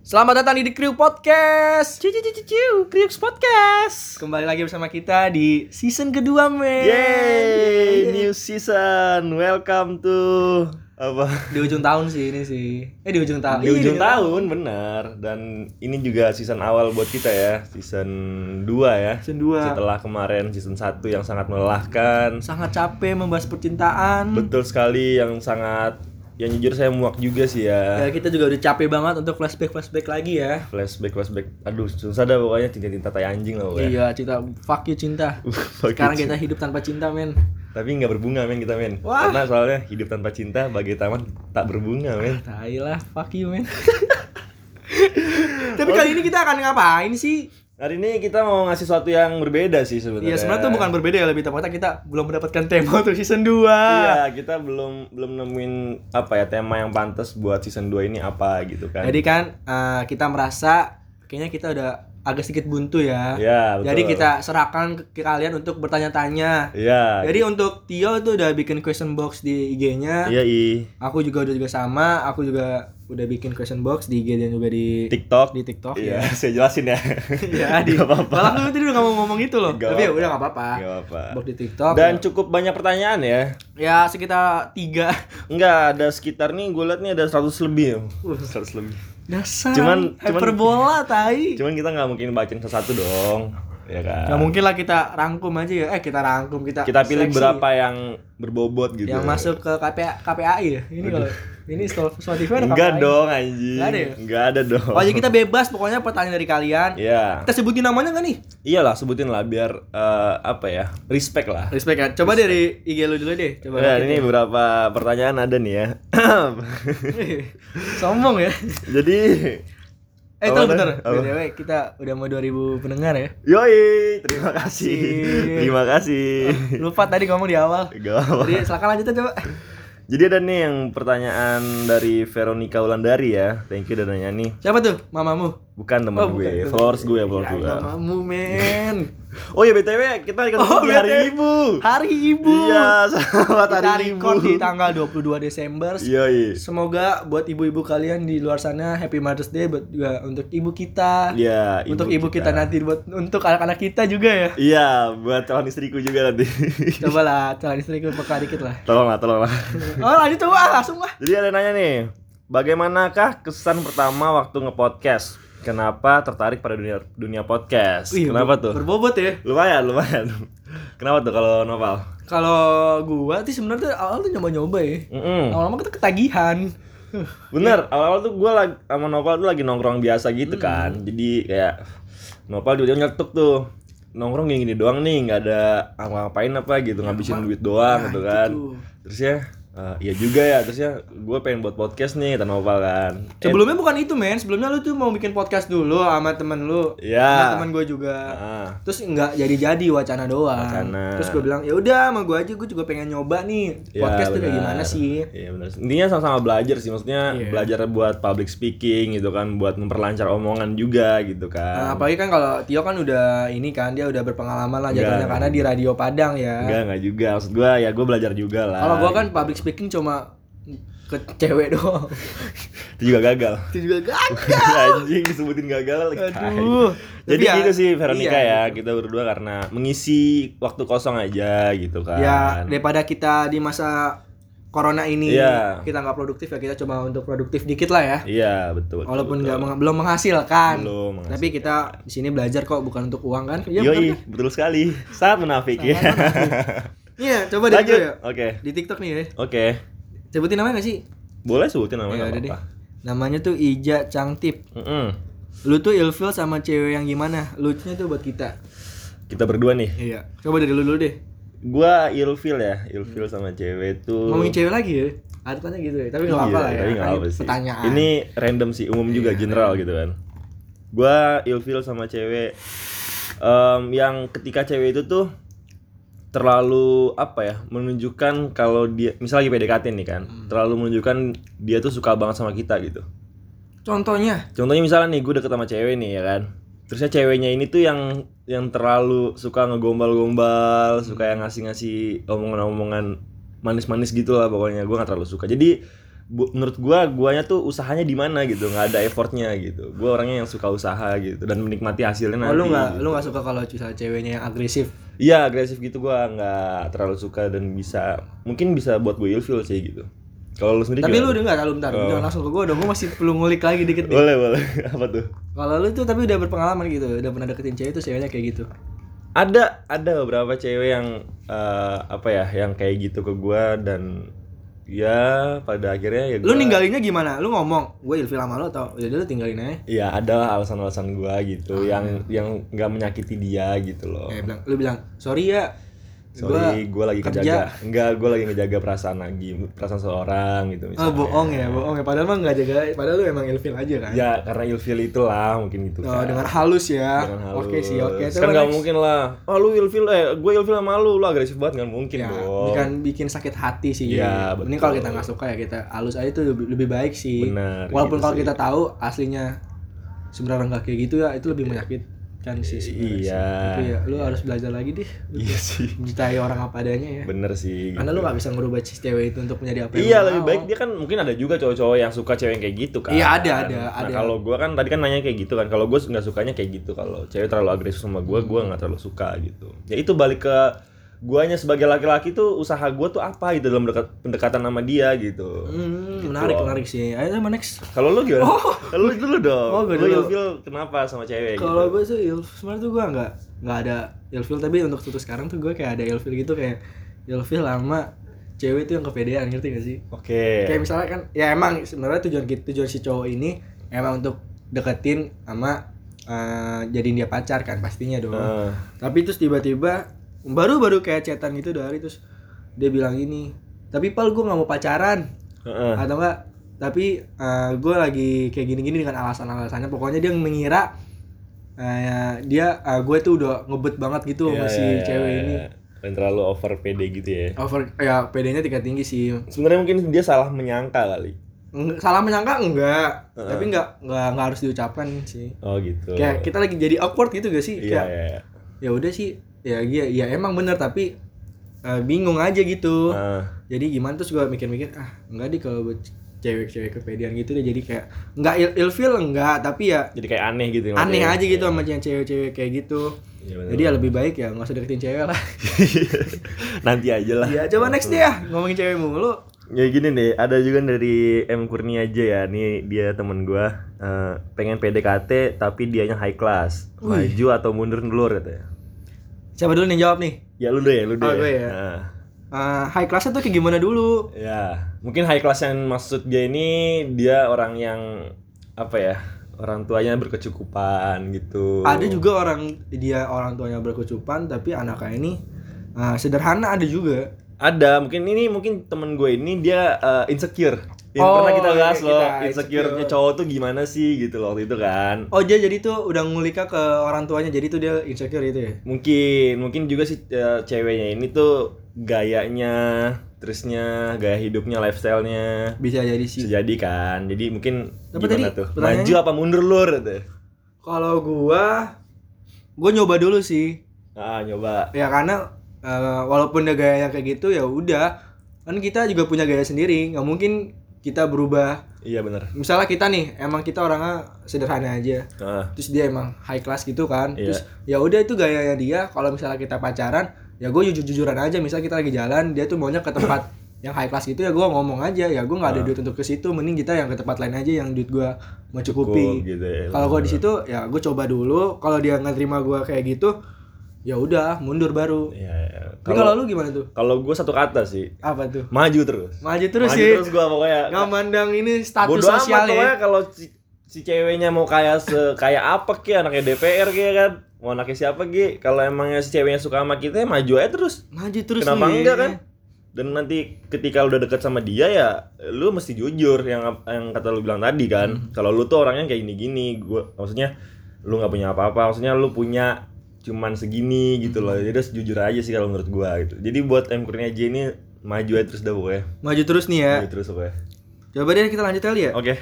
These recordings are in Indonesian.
Selamat datang di The Crew Podcast. Ciu ciu ciu ciu, Kriux Podcast. Kembali lagi bersama kita di season kedua, men. Yeay, new season. Welcome to apa? Di ujung tahun sih ini sih. Eh di ujung tahun. Di Iya, ujung tahun, benar. Dan ini juga season awal buat kita ya, season 2 ya. Season 2. Setelah kemarin season 1 yang sangat melelahkan. Sangat capek membahas percintaan. Betul sekali yang sangat yang jujur saya muak juga sih ya. Ya, kita juga udah capek banget untuk flashback flashback lagi ya. Flashback flashback. Aduh, susah dah pokoknya tinta-tinta tai anjing lah pokoknya. Iya, cinta fuck you cinta. Fuck you, Sekarang cinta. kita hidup tanpa cinta, men. Tapi nggak berbunga men kita men. Wah. Karena soalnya hidup tanpa cinta bagai taman tak berbunga men. Tai lah, fuck you, men. Tapi kali ini kita akan ngapain sih? Hari ini kita mau ngasih sesuatu yang berbeda sih Ya sebenarnya. sebenarnya tuh bukan berbeda ya lebih tepatnya kita belum mendapatkan tema untuk season 2. Iya, kita belum belum nemuin apa ya tema yang pantas buat season 2 ini apa gitu kan. Jadi kan eh, kita merasa kayaknya kita udah agak sedikit buntu ya. Iya, betul. Jadi kita serahkan ke, kalian untuk bertanya-tanya. Iya. Jadi untuk Tio itu udah bikin question box di IG-nya. Iya, i. Aku juga udah juga sama. Aku juga udah bikin question box di IG dan juga di TikTok. di TikTok Iya, ya. saya jelasin ya. ya di Gak apa-apa. Malah lu tadi udah gak mau ngomong itu loh. Gak Tapi ya apa-apa. udah gak apa-apa. Gak apa. Box di TikTok. Dan ya. cukup banyak pertanyaan ya. ya sekitar tiga. Enggak, ada sekitar nih gue liat nih ada 100 lebih. ya. Uh. 100 lebih. Dasar. Cuman- cuman- hyperbola tai. Cuman kita nggak mungkin bacain satu-satu dong. Ya kan. Gak mungkin lah kita rangkum aja ya. Eh kita rangkum kita. kita pilih seleksi. berapa yang berbobot gitu. yang masuk ke KPA, KPAI ya. Ini kalau ini Spotify ada Enggak KPAI. dong anjing. Nggak ada ya? Enggak ada dong. Oh, jadi kita bebas pokoknya pertanyaan dari kalian. Iya. Kita sebutin namanya gak nih? Iyalah sebutin lah biar eh, apa ya? Respect lah. Respect ya. Coba dari IG lu dulu deh. Coba. Rakit ini beberapa pertanyaan ada nih ya. Sombong ya. Jadi Eh, itu bentar. Apa? BTW kita udah mau 2000 pendengar ya. Yoi, terima kasih. Terima kasih. Lupa tadi ngomong di awal. Gak apa. Jadi silakan lanjutin coba. Jadi ada nih yang pertanyaan dari Veronica Wulandari ya. Thank you udah nanya nih. Siapa tuh? Mamamu. Bukan teman Oh, gue, bukan. followers gue, followers Ya, gue. mamamu, men. Oh ya BTW kita ketemu Oh, di hari. Ibu. Hari Ibu. Iya, selamat Kita hari Ibu. di tanggal 22 Desember. Iya, iya. Semoga buat ibu-ibu kalian di luar sana Happy Mother's Day buat juga untuk ibu kita. Iya, untuk ibu kita. nanti buat untuk anak-anak kita juga ya. Iya, buat calon istriku juga nanti. Coba lah calon istriku peka dikit lah. tolonglah, tolonglah. Oh lanjut coba ah, langsung lah. Jadi ada nanya nih, bagaimanakah kesan pertama waktu nge-podcast? Kenapa tertarik pada dunia dunia podcast? Wih, Kenapa tuh? Berbobot ya. Lumayan, lumayan. Kenapa tuh kalau Noval? Kalau gua sih sebenarnya tuh awal tuh nyoba-nyoba ya. Mm-mm. Lama-lama kita ketagihan. Bener, awal-awal tuh gue lagi sama Noval tuh lagi nongkrong biasa gitu Hmm. kan. Jadi kayak Noval juga nyetuk tuh nongkrong gini-gini doang nih, nggak ada ngapain apa gitu, ngabisin duit doang Nah, gitu itu kan. tuh. Terus ya, eh, iya juga ya. Terus ya, gue pengen buat podcast nih, kata Noval kan. Eh, Sebelumnya bukan itu men, sebelumnya lu tuh mau bikin podcast dulu sama temen lu. Iya. Sama temen gua juga. ah, Terus nggak jadi-jadi wacana doang. Wacana. Terus gue bilang ya udah sama gua aja gue juga pengen nyoba nih iya, podcast tuh kayak gimana sih. Iya benar. Intinya sama-sama belajar sih, maksudnya Iya. belajar buat public speaking gitu kan, buat memperlancar omongan juga gitu Nah, kan. apalagi kan kalau Tio kan udah ini kan dia udah berpengalaman lah Enggak. karena di radio Padang ya. Enggak, enggak juga. Maksud gue ya gue belajar juga lah. Kalau gua kan public speaking cuma ke cewek doang. itu juga gagal. Itu juga gagal. Anjing disebutin gagal lagi. Aduh. Jadi ya, gitu sih Veronica iya, ya, kita berdua karena mengisi waktu kosong aja gitu kan. Ya daripada kita di masa corona ini Iya. kita nggak produktif ya kita coba untuk produktif dikit lah ya. Iya, betul. betul, Walaupun nggak meng- belum menghasilkan. Belum menghasilkan. Tapi kita di sini belajar kok bukan untuk uang kan? Iya kan? betul sekali. Sangat menafik ya. Iya, coba Lanjut. gue ya. Oke. Di TikTok nih ya. Oke. Sebutin namanya gak sih? Boleh sebutin Ya namanya udah deh. apa-apa. Namanya tuh Ija Cangtip. Mm-mm. Lu tuh ilfil sama cewek yang gimana? Lucunya tuh buat kita. Kita berdua nih. Iya. Coba dari lu dulu deh. Gua ilfil ya, ilfil sama cewek tuh. Ngomongin cewek lagi ya. Artinya gitu ya. Tapi nggak Iya, apa lah ya. tapi apa sih. Pertanyaan. Ini random sih, umum juga, Iya, general gitu kan. Gua ilfil sama cewek em, yang ketika cewek itu tuh terlalu apa ya menunjukkan kalau dia misalnya lagi PDKT nih kan Hmm. terlalu menunjukkan dia tuh suka banget sama kita gitu Contohnya. contohnya misalnya nih gue deket sama cewek nih ya kan terusnya ceweknya ini tuh yang yang terlalu suka ngegombal-gombal suka yang ngasih-ngasih omongan-omongan manis-manis gitu lah pokoknya gue nggak terlalu suka jadi bu- menurut gua guanya tuh usahanya di mana gitu nggak ada effortnya gitu gua orangnya yang suka usaha gitu dan menikmati hasilnya Oh, nanti lu nggak gitu. lu nggak suka kalau misalnya ceweknya yang agresif. Iya agresif gitu gua nggak terlalu suka dan bisa mungkin bisa buat gue ilfil sih gitu kalau lu sendiri Tapi lu udah nggak lu bentar, Oh. jangan langsung ke gua dong. Gua masih perlu ngulik lagi dikit nih. boleh boleh apa tuh Kalau lu tuh tapi udah berpengalaman gitu, udah pernah deketin cewek tuh ceweknya kayak gitu. ada ada beberapa cewek yang eh, apa ya yang kayak gitu ke gua dan ya pada akhirnya ya Lu gua- ninggalinnya gimana? Lu ngomong, gue ilfil sama lu atau ya udah lu tinggalin aja. ya ada alasan-alasan gua gitu yang yang nggak menyakiti dia gitu loh Kayak bilang, lu bilang, "Sorry ya, sorry gua lagi kerja." ngejaga enggak gua lagi ngejaga perasaan lagi perasaan seorang gitu Oh, misalnya bohong ya, bohong ya. Padahal mah nggak jaga, padahal lu emang ilfil aja kan. ya karena ilfil itulah mungkin gitu Oh, kan dengan halus ya. Dengan halus. Oke sih, oke. kan Coba nggak mungkin lah oh lu ilfil eh gue ilfil sama lu lu agresif banget nggak mungkin ya, dong bukan bikin sakit hati sih. Iya, Ini kalau kita nggak suka ya kita halus aja itu lebih, lebih baik sih. Benar, Walaupun gitu kalau sih. kita tahu aslinya sebenarnya nggak kayak gitu ya, itu lebih menyakitkan sih. sebenarnya sih. Iya. Tapi ya, lu harus belajar lagi deh. iya sih Mencintai orang apa adanya ya. bener sih Karena gitu. lu gak bisa ngerubah si cewek itu untuk menjadi apa yang Iya lebih mau. baik dia kan mungkin ada juga cowok-cowok yang suka cewek yang kayak gitu kan. Iya, ada, ada, Nah ada. kalau gua kan tadi kan nanya kayak gitu kan. Kalau gua nggak sukanya kayak gitu. Kalau cewek terlalu agresif sama gua, gua nggak terlalu suka gitu. Ya itu balik ke guanya sebagai laki-laki tuh usaha gua tuh apa gitu dalam dekat pendekatan sama dia gitu. Hmm, menarik, menarik sih. Ayo sama next. Kalau lu gimana? Kalau lu dulu dong. Oh, gua lu ilfil kenapa sama cewek Kalau gitu? gue sih il, sebenarnya tuh gue nggak nggak ada ilfil tapi untuk tutus sekarang tuh gue kayak ada ilfil gitu kayak ilfil sama cewek tuh yang kepedean ngerti gak sih? Oke. Kayak misalnya kan ya emang sebenarnya tujuan kita tujuan si cowok ini emang untuk deketin sama eh, jadiin dia pacar kan pastinya dong. Nah, Tapi terus tiba-tiba baru-baru kayak chatan gitu dari terus dia bilang gini, tapi pal gue nggak mau pacaran heeh. atau enggak tapi gue lagi kayak gini-gini dengan alasan-alasannya pokoknya dia mengira eh, dia gue tuh udah ngebet banget gitu sama Iya, si iya, iya, cewek iya. ini Dan terlalu over PD gitu ya. over ya PD-nya tingkat tinggi sih Sebenarnya mungkin dia salah menyangka kali. Salah menyangka enggak tapi enggak enggak enggak harus diucapkan sih Oh gitu. kayak kita lagi jadi awkward gitu gak sih Iya, kayak iya, iya. ya udah sih ya iya ya emang bener tapi eh, bingung aja gitu Nah, jadi gimana terus gue mikir-mikir ah enggak deh kalau buat cewek-cewek kepedean gitu deh jadi kayak enggak il ilfil enggak tapi ya jadi kayak aneh gitu aneh ngeliatnya. aja gitu sama yang cewek-cewek kayak gitu Iya, bener. jadi ya lebih baik ya nggak usah deketin cewek lah Nanti aja lah. ya coba next deh ya ngomongin cewek mulu Ya gini nih, ada juga dari M Kurnia aja ya. Nih dia temen gua eh, pengen PDKT tapi dianya high class. Maju atau mundur dulu katanya. siapa dulu nih jawab nih Ya lu deh, lu deh. Oh, gue ya. Nah, Eh, high class tuh kayak gimana dulu ya, mungkin high class yang maksud dia ini dia orang yang apa ya? Orang tuanya berkecukupan gitu. ada juga orang dia orang tuanya berkecupan tapi anaknya ini eh, sederhana ada juga Ada, mungkin ini mungkin temen gue ini dia eh, insecure. Yang Oh, pernah kita bahas iya, loh, insecure-nya insecure. cowok tuh gimana sih gitu loh waktu itu kan. oh dia jadi tuh udah nguliknya ke orang tuanya jadi tuh dia insecure gitu ya Mungkin, mungkin juga sih eh, ceweknya ini tuh gayanya, terusnya gaya hidupnya, lifestyle-nya bisa jadi bisa sih jadi kan. Jadi mungkin Tapi gimana tadi tuh? Maju apa mundur lur gitu. kalau gua gua nyoba dulu sih Ah, nyoba. ya karena eh, walaupun dia gayanya kayak gitu ya udah. Kan kita juga punya gaya sendiri nggak mungkin kita berubah. Iya bener. Misalnya kita nih emang kita orangnya sederhana aja. Ah, terus dia emang high class gitu kan. Iya. terus ya udah itu gayanya dia. Kalau misalnya kita pacaran ya gue jujur jujuran aja. Misalnya kita lagi jalan dia tuh maunya ke tempat yang high class gitu ya gue ngomong aja. Ya gue nggak ada duit untuk ke situ. Mending kita yang ke tempat lain aja yang duit gue mencukupi Cukup gitu ya. kalau gue di situ ya gue coba dulu. Kalau dia nggak terima gue kayak gitu ya udah mundur baru. Iya, iya. tapi kalau lu gimana tuh? kalau gue satu kata sih, apa tuh? Maju terus. maju terus maju sih. terus gue pokoknya. nggak mandang ini status amat sosial pokoknya ya kalau si, si ceweknya mau kayak se kayak apa ki anaknya DPR ki kan? Mau anaknya siapa ki? Kalau emangnya si ceweknya suka sama kita ya maju aja terus. Maju terus kenapa nih. enggak kan? Dan nanti ketika lu udah deket sama dia ya lu mesti jujur yang yang kata lu bilang tadi kan? Hmm. kalau lu tuh orangnya kayak gini gini gua maksudnya lu nggak punya apa-apa maksudnya lu punya cuman segini gitu loh. Jadi harus jujur aja sih kalau menurut gua gitu. Jadi buat M Kurnia J ini maju aja terus dah pokoknya. Maju terus nih ya. Maju terus pokoknya. Coba deh kita lanjut kali ya. Oke.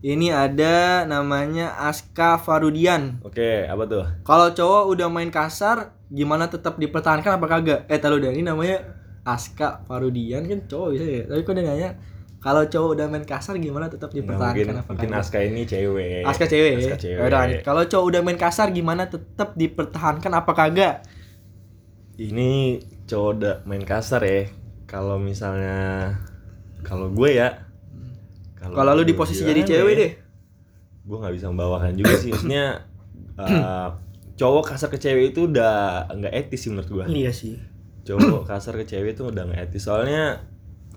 Ini ada namanya Aska Farudian. oke apa tuh? Kalau cowok udah main kasar, gimana tetap dipertahankan apa kagak? Eh tahu deh, ini namanya Aska Farudian. Kan cowok bisa ya. Tapi kok dia nanya Kalau cowok udah main kasar gimana tetap Nah, dipertahankan mungkin apa mungkin kagak? Aska ini cewek Aska cewek. Aska ya? cewek lanjut. Kalau cowok udah main kasar gimana tetap dipertahankan apa kagak? ini cowok udah main kasar ya kalau misalnya kalau gue ya Kalau lu di posisi jadi cewek deh. gue nggak bisa membawakan juga sih maksudnya eh, cowok kasar ke cewek itu udah nggak etis sih menurut gue Iya sih. cowok kasar ke cewek itu udah nggak etis soalnya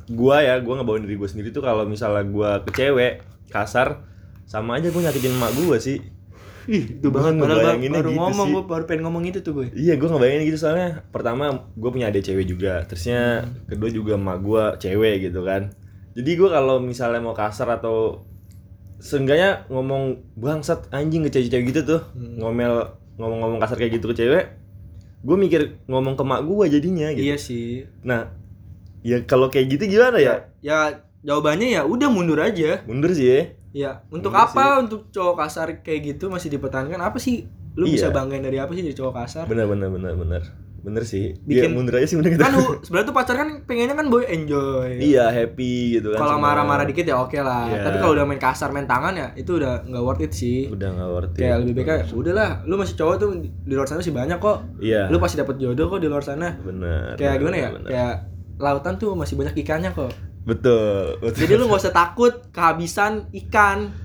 gue ya gue ngebawain diri gue sendiri tuh kalau misalnya gue ke cewek kasar sama aja gue nyakitin emak gue sih Ih, itu Gua banget padahal baru, baru gitu ngomong sih. gue baru pengen ngomong itu tuh gue. Iya, gue ngebayangin gitu soalnya pertama gue punya adik cewek juga, terusnya kedua juga emak gue cewek gitu kan. Jadi gue kalau misalnya mau kasar atau seenggaknya ngomong bangsat anjing ke cewek-cewek gitu tuh, ngomel ngomong-ngomong kasar kayak gitu ke cewek, gue mikir ngomong ke emak gue jadinya gitu. Iya sih. Nah, ya kalau kayak gitu gimana ya? Ya jawabannya ya udah mundur aja. Mundur sih ya. Ya, untuk Mundur apa untuk cowok kasar kayak gitu masih dipertahankan? Apa sih? Lu Iya. bisa banggain dari apa sih jadi cowok kasar? Bener bener bener bener bener sih. Bikin- Bikin mundur aja sih bener gitu. kan lu sebenarnya tuh pacar kan pengennya kan boy enjoy. Iya happy gitu kan. Kalau marah-marah dikit ya oke lah. Iya. Tapi kalau udah main kasar main tangan ya itu udah nggak worth it sih. udah nggak worth it. Kayak lebih baik kayak udahlah, lu masih cowok tuh di luar sana masih banyak kok. Iya. Lu pasti dapet jodoh kok di luar sana. bener. Kayak bener, gimana ya? bener. Kayak lautan tuh masih banyak ikannya kok. Betul, betul. Jadi lu gak usah takut kehabisan ikan.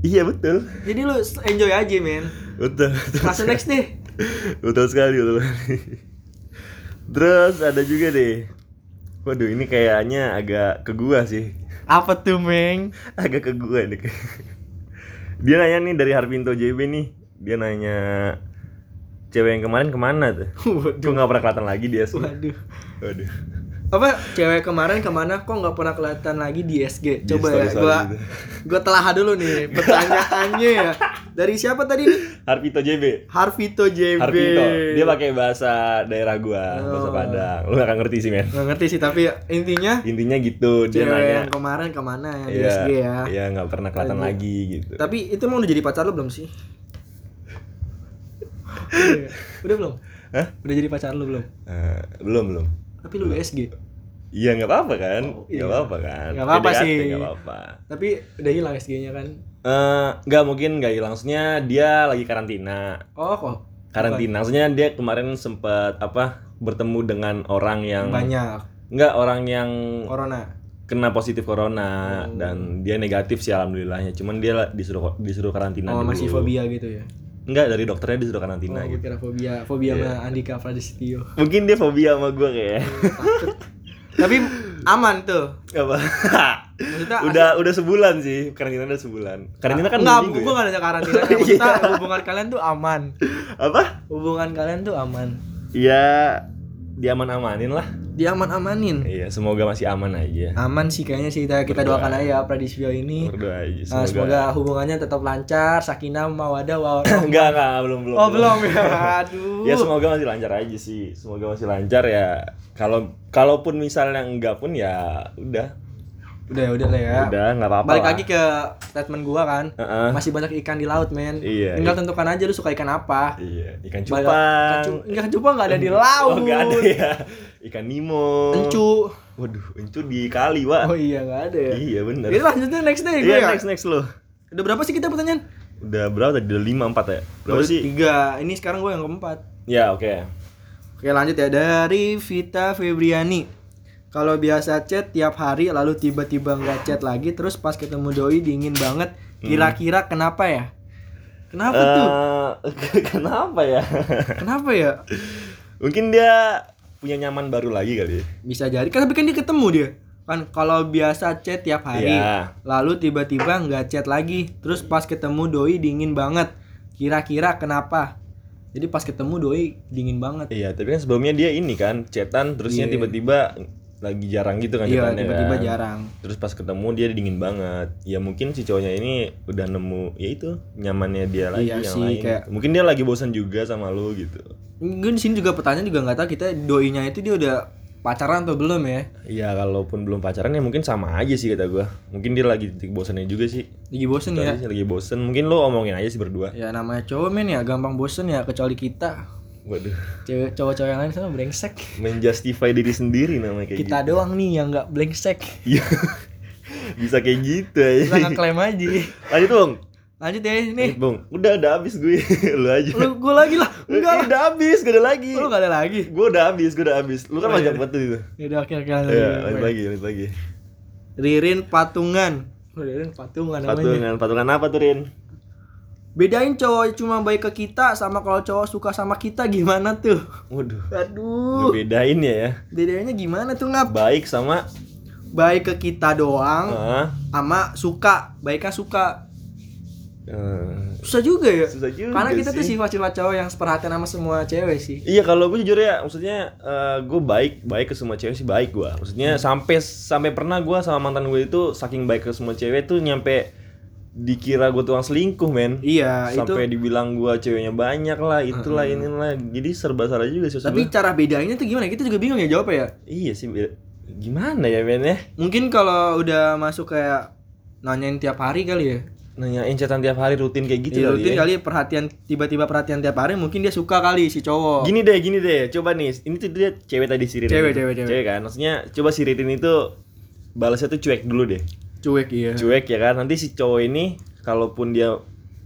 Iya betul. Jadi lu enjoy aja, men. Betul. betul. Langsung next deh. betul sekali, betul. Terus ada juga deh. Waduh, ini kayaknya agak ke gua sih. Apa tuh, Meng? Agak ke gua nih. Dia nanya nih dari Harvinto JB nih. Dia nanya cewek yang kemarin ke mana tuh? Waduh. Gue nggak pernah kelihatan lagi dia sih. Waduh. Waduh. Apa cewek kemarin ke mana kok nggak pernah kelihatan lagi di SG? Coba ya, story-story gua gitu. gua telah dulu nih pertanyaannya ya. Dari siapa tadi nih? Harvito JB. Harvito JB. Harvito. Dia pakai bahasa daerah gua, bahasa Oh. Padang. Lu gak ngerti sih, men. Nggak ngerti sih tapi intinya Intinya gitu, dia cewek nanya. yang kemarin ke mana ya di Iya, SG ya. Iya, nggak pernah kelihatan Lagi. lagi gitu. Tapi itu emang udah jadi pacar lo belum sih? Udah, udah belum? Hah? Udah jadi pacar lo belum? Eh, belum belum. Tapi lu SG. Iya nggak apa-apa kan? Oh, Nggak iya. apa-apa kan? Nggak apa-apa sih. Nggak apa-apa. Tapi udah hilang SG-nya kan? Eh, nggak mungkin nggak hilang. Maksudnya dia lagi karantina. Oh kok Karantina. Maksudnya dia kemarin sempat apa bertemu dengan orang yang banyak nggak orang yang corona. kena positif corona Oh. dan dia negatif sih alhamdulillahnya. Cuman dia disuruh disuruh karantina Oh dulu. masih fobia gitu ya? Enggak dari dokternya disuruh Oh, karantina gue gitu. kira fobia, fobia Iya. sama Andika Pradistio. Mungkin dia fobia sama gue kayak. Takut. Tapi aman tuh. apa? Maksudnya udah udah sebulan sih karantina udah sebulan. Karantina kan enggak, minggu gue ya? ada karantina. Maksudnya hubungan kalian tuh aman. Apa? Hubungan kalian tuh aman. Ya diaman-amanin lah. Dia aman-amanin. Iya, semoga masih aman aja. Aman sih kayaknya sih kita, kita Berdoa. doakan aja ya Pradisvio ini. Berdoa aja Nah, semoga. semoga hubungannya tetap lancar, sakinah, mawadah, wa enggak, enggak, belum belum. Oh, belum ya. Aduh. Ya semoga masih lancar aja sih. Semoga masih lancar ya. Kalau kalaupun misalnya enggak pun ya udah. Udah, udah lah ya. Udah, enggak apa-apa. Balik lah. lagi ke statement gua kan. Heeh. Masih banyak ikan di laut, men. Iya, Tinggal tentukan aja lu suka ikan apa. Iya, ikan Balik- cupang. Ikan cu- Ikan cupang enggak ada di laut. Oh, enggak ada ya. Ikan Nemo. Encu. Waduh, encu di kali, Wak. Oh iya, enggak ada ya. Iya, bener. Jadi lanjutnya next day gue Iya, ya. next next lo. Udah berapa sih kita pertanyaan? Udah berapa tadi? Udah 5 4 ya? Berapa sih? Tiga. Ini sekarang gue yang keempat. Ya, oke. Oke lanjut ya dari Vita Febriani. Kalau biasa chat tiap hari lalu tiba-tiba nggak chat lagi terus pas ketemu doi dingin banget. Kira-kira kenapa ya? Kenapa tuh? Eh, kenapa ya? Kenapa ya? Mungkin dia punya nyaman baru lagi kali ya. Bisa jadi kan tapi kan dia ketemu dia. Kan kalau biasa chat tiap hari Iya. lalu tiba-tiba nggak chat lagi terus pas ketemu doi dingin banget. Kira-kira kenapa? Jadi pas ketemu doi dingin banget. Iya, tapi kan sebelumnya dia ini kan chatan terusnya Iya. tiba-tiba lagi jarang gitu kan Iya, tiba-tiba kan. jarang. Terus pas ketemu dia dingin banget. Ya mungkin si cowoknya ini udah nemu ya itu nyamannya dia lagi Iya yang sih, lain. kayak- Mungkin dia lagi bosan juga sama lu gitu. Gue di sini juga pertanyaan juga nggak tahu kita doinya itu dia udah pacaran atau belum ya? Iya, kalaupun belum pacaran ya mungkin sama aja sih kata gua. Mungkin dia lagi titik bosannya juga sih. Lagi bosen Itu ya? sih, lagi bosen. Mungkin lu omongin aja sih berdua. Ya namanya cowok men ya gampang bosen ya kecuali kita. Waduh, Cewek cowok-cowok yang lain sama brengsek. menjustify diri sendiri namanya kayak Kita gitu. doang nih yang nggak brengsek. Iya. Bisa kayak gitu Bisa aja. ngeklaim aja. Lanjut Bung. Lanjut ya nih. Nih, Bung. Udah udah habis gue. Lu aja. Lu gue lagi lah. Enggak lah. Udah habis, gak ada lagi. Lu gak ada lagi. Gue udah habis, gue udah habis. Lu kan Oh, banyak iya. banget tuh itu. Ya udah oke oke lanjut. Iya, lanjut lagi, lanjut lagi. Ririn Patungan. Oh, Ririn Patungan namanya. Patungan, patungan apa tuh Rin? Bedain cowok cuma baik ke kita sama kalau cowok suka sama kita gimana tuh? Waduh. Aduh. Bedain ya ya. Bedanya gimana tuh ngap? Baik sama Baik ke kita doang ah, sama suka. Baiknya suka. eh, Susah juga ya. Susah juga Karena kita tuh sih. sifat-sifat cowok yang perhatian sama semua cewek sih. Iya kalau gue jujur ya, maksudnya gue baik baik ke semua cewek sih baik gue. Maksudnya sampai sampai pernah gue sama mantan gue itu saking baik ke semua cewek tuh nyampe dikira gue tukang selingkuh men. Iya, sampai itu. dibilang gue ceweknya banyak lah, itulah inilah. Jadi serba salah juga sih. Tapi gua. cara bedainnya tuh gimana? Kita juga bingung ya jawabnya ya. iya sih gimana ya men ya? Mungkin kalau udah masuk kayak nanyain tiap hari kali ya. Nanyain chatan tiap hari rutin kayak gitu Iya, kali rutin ya. kali perhatian tiba-tiba perhatian tiap hari mungkin dia suka kali si cowok. Gini deh, gini deh. Coba nih, ini tuh dia cewek tadi si Ririn. Cewek, cewek, cewek. kan. Maksudnya coba si Ririn itu balasnya tuh cuek dulu deh. Cuek iya. cuek ya kan nanti si cowok ini kalaupun dia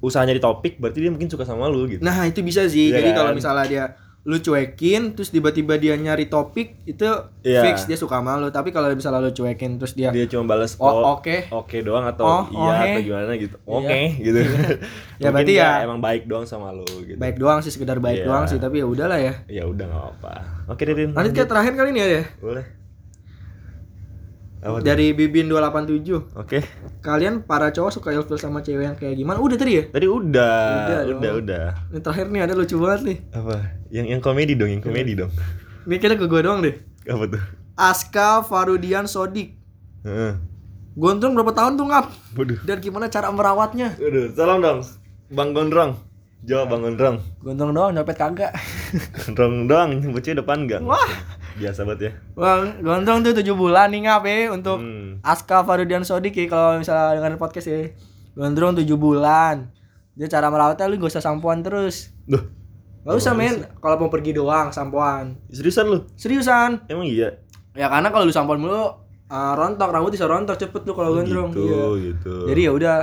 usahanya di topik berarti dia mungkin suka sama lu gitu Nah, itu bisa sih. Iya Jadi kan? kalau misalnya dia lu cuekin terus tiba-tiba dia nyari topik itu Iya. fix dia suka sama lu. Tapi kalau misalnya lu cuekin terus dia, dia cuma balas Oh, oke. oke doang atau Oh, iya oke. atau gimana gitu Iya. oke gitu Ya, berarti ya- emang baik doang sama lu gitu baik doang sih sekedar baik Iya. doang sih, tapi ya udahlah ya. ya udah nggak apa oke Ririn Lanjut kayak terakhir kali ini ya. boleh apa? Dari Bibin 287. oke Kalian para cowok suka ilfil sama cewek yang kayak gimana? Udah tadi ya? tadi udah Udah udah dong. udah, Ini terakhir nih ada lucu banget nih. apa yang yang komedi dong yang komedi dong Ini kira ke gue doang deh. apa tuh Aska Farudian Sodik. Heeh. Gondrong berapa tahun tuh ngap? waduh Dan gimana cara merawatnya? waduh tolong dong bang gondrong jawab bang gondrong Gondrong doang nyopet kagak. gondrong doang bocah depan gang Wah, biasa banget ya Wah, gondrong tuh 7 bulan nih ngap ya untuk Hmm. Aska Farudian Sodik ya kalau misalnya dengerin podcast ya. Gondrong 7 bulan. Dia cara merawatnya lu gak usah sampoan terus. Duh, Gak usah men, kalau mau pergi doang sampoan. seriusan lu? Seriusan. Emang iya? Ya karena kalau lu sampoan mulu uh, rontok rambut bisa rontok cepet tuh kalau gondrong. gitu, Iya. gitu. Jadi ya udah.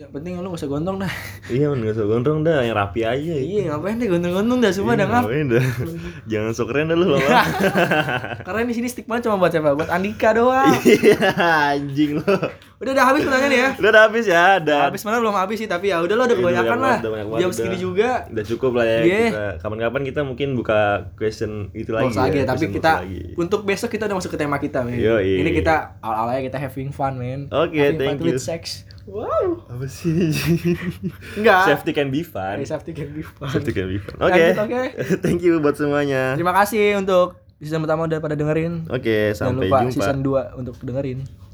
Yang penting lu gak usah gondrong dah. iya men gak usah gondrong dah, yang rapi aja. iya, ngapain deh gondrong-gondrong dah semua Iya, dah ngap. ngapain dah. Jangan sok keren dah lu lama. Karena di sini stigma cuma buat siapa? Buat Andika doang. Iya, anjing lu. udah udah habis pertanyaan ya. Udah udah habis ya, udah. Habis mana belum habis sih tapi ya udah lo udah Iya, udah kebanyakan banyak lah. Jam segini juga. Udah cukup lah ya Iya. kita. Kapan-kapan kita mungkin buka question itu lagi. Lagi, ya, tapi kita lagi. untuk besok kita udah masuk ke tema kita, men. Yoi. Ini kita awal-awalnya kita having fun, men. Oke, having thank fun you. with sex. Wow. apa sih? Enggak. Safety can be fun. Eh, Safety can be fun. Safety can be fun. Oke. Oke. Thank you buat semuanya. Terima kasih untuk season pertama udah pada dengerin. Oke, Jangan sampai lupa jumpa. season 2 untuk dengerin.